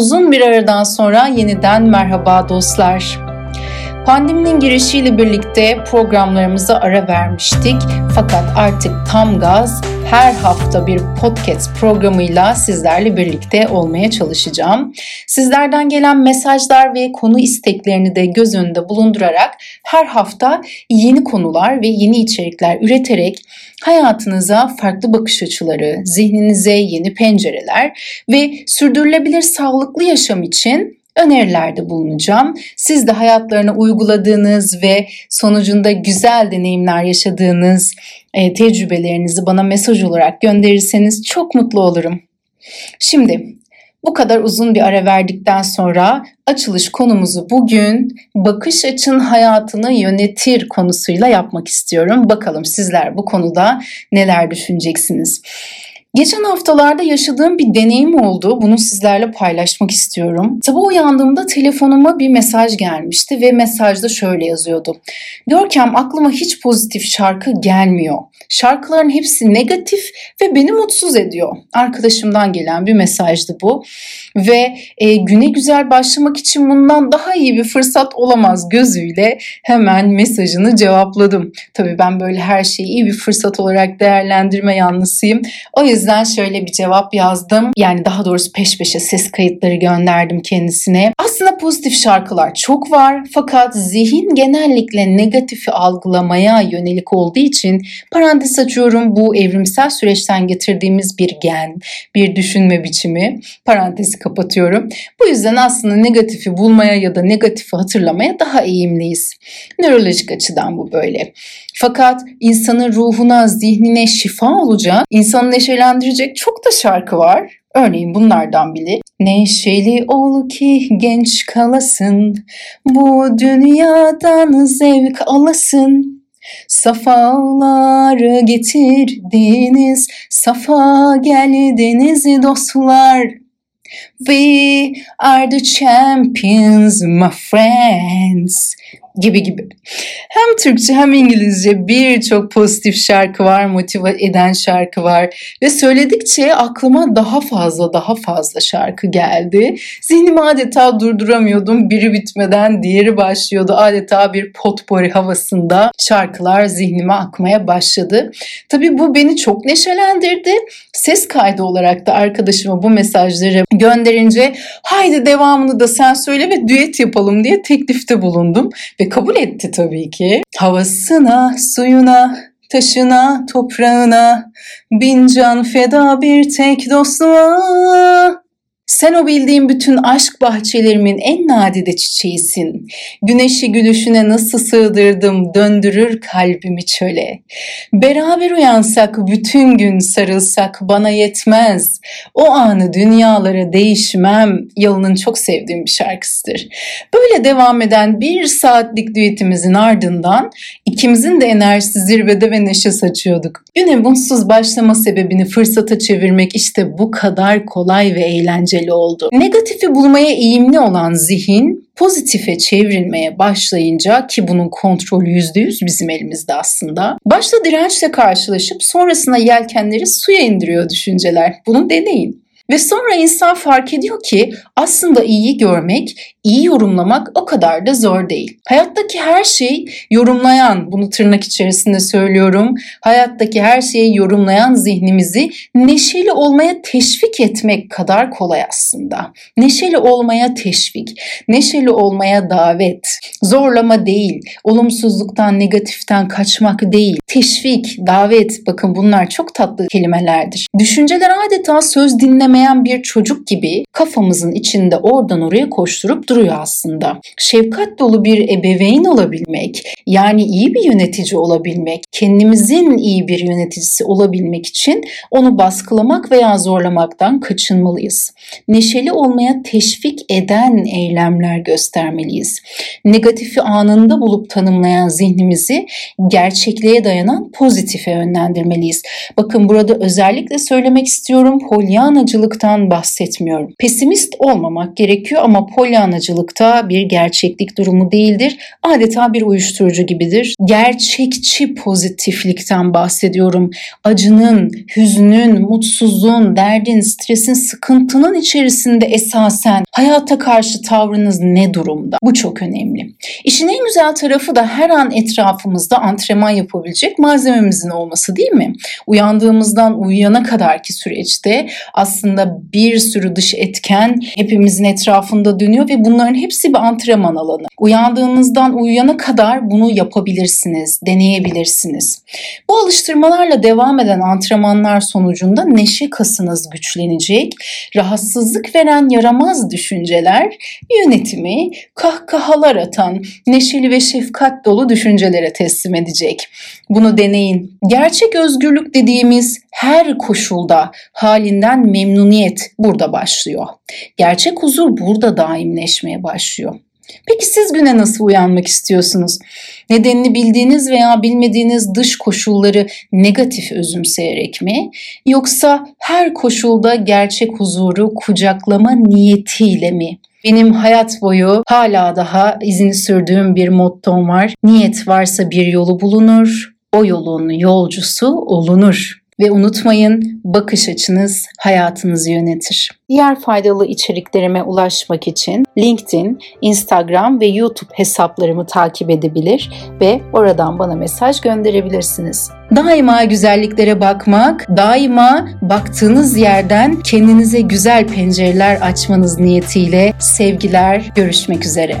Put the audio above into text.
Uzun bir aradan sonra yeniden merhaba dostlar. Pandeminin girişiyle birlikte programlarımıza ara vermiştik. Fakat artık tam gaz her hafta bir podcast programıyla sizlerle birlikte olmaya çalışacağım. Sizlerden gelen mesajlar ve konu isteklerini de göz önünde bulundurarak her hafta yeni konular ve yeni içerikler üreterek hayatınıza farklı bakış açıları, zihninize yeni pencereler ve sürdürülebilir sağlıklı yaşam için önerilerde bulunacağım. Siz de hayatlarına uyguladığınız ve sonucunda güzel deneyimler yaşadığınız e, tecrübelerinizi bana mesaj olarak gönderirseniz çok mutlu olurum. Şimdi bu kadar uzun bir ara verdikten sonra açılış konumuzu bugün bakış açın hayatını yönetir konusuyla yapmak istiyorum. Bakalım sizler bu konuda neler düşüneceksiniz. Geçen haftalarda yaşadığım bir deneyim oldu. Bunu sizlerle paylaşmak istiyorum. Sabah uyandığımda telefonuma bir mesaj gelmişti ve mesajda şöyle yazıyordu. Görkem aklıma hiç pozitif şarkı gelmiyor. Şarkıların hepsi negatif ve beni mutsuz ediyor. Arkadaşımdan gelen bir mesajdı bu. Ve e, güne güzel başlamak için bundan daha iyi bir fırsat olamaz gözüyle hemen mesajını cevapladım. Tabii ben böyle her şeyi iyi bir fırsat olarak değerlendirme yanlısıyım. O yüzden şöyle bir cevap yazdım. Yani daha doğrusu peş peşe ses kayıtları gönderdim kendisine. Aslında pozitif şarkılar çok var fakat zihin genellikle negatifi algılamaya yönelik olduğu için parantez açıyorum bu evrimsel süreçten getirdiğimiz bir gen, bir düşünme biçimi. Parantezi kapatıyorum. Bu yüzden aslında negatifi bulmaya ya da negatifi hatırlamaya daha eğimliyiz. Nörolojik açıdan bu böyle. Fakat insanın ruhuna, zihnine şifa olacak, insanı neşelendirecek çok da şarkı var. Örneğin bunlardan biri. Neşeli ol ki genç kalasın, bu dünyadan zevk alasın. Safalar getirdiniz, safa geldiniz dostlar. We are the champions, my friends gibi gibi. Hem Türkçe hem İngilizce birçok pozitif şarkı var, motive eden şarkı var ve söyledikçe aklıma daha fazla daha fazla şarkı geldi. Zihnimi adeta durduramıyordum. Biri bitmeden diğeri başlıyordu. Adeta bir potpourri havasında şarkılar zihnime akmaya başladı. Tabii bu beni çok neşelendirdi. Ses kaydı olarak da arkadaşıma bu mesajları gönderince haydi devamını da sen söyle ve düet yapalım diye teklifte bulundum ve kabul etti tabii ki. Havasına, suyuna, taşına, toprağına, bin can feda bir tek dostluğa. Sen o bildiğim bütün aşk bahçelerimin en nadide çiçeğisin. Güneşi gülüşüne nasıl sığdırdım döndürür kalbimi çöle. Beraber uyansak bütün gün sarılsak bana yetmez. O anı dünyalara değişmem yılının çok sevdiğim bir şarkısıdır. Böyle devam eden bir saatlik düetimizin ardından ikimizin de enerjisi zirvede ve neşe saçıyorduk. Güne mutsuz başlama sebebini fırsata çevirmek işte bu kadar kolay ve eğlenceli eğlenceli oldu. Negatifi bulmaya eğimli olan zihin pozitife çevrilmeye başlayınca ki bunun kontrolü %100 bizim elimizde aslında. Başta dirençle karşılaşıp sonrasında yelkenleri suya indiriyor düşünceler. Bunu deneyin. Ve sonra insan fark ediyor ki aslında iyiyi görmek, iyi yorumlamak o kadar da zor değil. Hayattaki her şey yorumlayan, bunu tırnak içerisinde söylüyorum, hayattaki her şeyi yorumlayan zihnimizi neşeli olmaya teşvik etmek kadar kolay aslında. Neşeli olmaya teşvik, neşeli olmaya davet, zorlama değil, olumsuzluktan, negatiften kaçmak değil, teşvik, davet bakın bunlar çok tatlı kelimelerdir. Düşünceler adeta söz dinleme anlamayan bir çocuk gibi kafamızın içinde oradan oraya koşturup duruyor aslında. Şefkat dolu bir ebeveyn olabilmek, yani iyi bir yönetici olabilmek, kendimizin iyi bir yöneticisi olabilmek için onu baskılamak veya zorlamaktan kaçınmalıyız. Neşeli olmaya teşvik eden eylemler göstermeliyiz. Negatifi anında bulup tanımlayan zihnimizi gerçekliğe dayanan pozitife yönlendirmeliyiz. Bakın burada özellikle söylemek istiyorum polyanacılık polyanacılıktan bahsetmiyorum. Pesimist olmamak gerekiyor ama polyanacılıkta bir gerçeklik durumu değildir. Adeta bir uyuşturucu gibidir. Gerçekçi pozitiflikten bahsediyorum. Acının, hüznün, mutsuzluğun, derdin, stresin, sıkıntının içerisinde esasen hayata karşı tavrınız ne durumda? Bu çok önemli. İşin en güzel tarafı da her an etrafımızda antrenman yapabilecek malzememizin olması değil mi? Uyandığımızdan uyuyana kadarki süreçte aslında bir sürü dış etken hepimizin etrafında dönüyor ve bunların hepsi bir antrenman alanı. Uyandığınızdan uyuyana kadar bunu yapabilirsiniz, deneyebilirsiniz. Bu alıştırmalarla devam eden antrenmanlar sonucunda neşe kasınız güçlenecek, rahatsızlık veren yaramaz düşünceler yönetimi kahkahalar atan, neşeli ve şefkat dolu düşüncelere teslim edecek. Bunu deneyin. Gerçek özgürlük dediğimiz her koşulda halinden memnuniyet burada başlıyor. Gerçek huzur burada daimleşmeye başlıyor. Peki siz güne nasıl uyanmak istiyorsunuz? Nedenini bildiğiniz veya bilmediğiniz dış koşulları negatif özümseyerek mi? Yoksa her koşulda gerçek huzuru kucaklama niyetiyle mi? Benim hayat boyu hala daha izini sürdüğüm bir mottom var. Niyet varsa bir yolu bulunur, o yolun yolcusu olunur. Ve unutmayın bakış açınız hayatınızı yönetir. Diğer faydalı içeriklerime ulaşmak için LinkedIn, Instagram ve YouTube hesaplarımı takip edebilir ve oradan bana mesaj gönderebilirsiniz. Daima güzelliklere bakmak, daima baktığınız yerden kendinize güzel pencereler açmanız niyetiyle sevgiler, görüşmek üzere.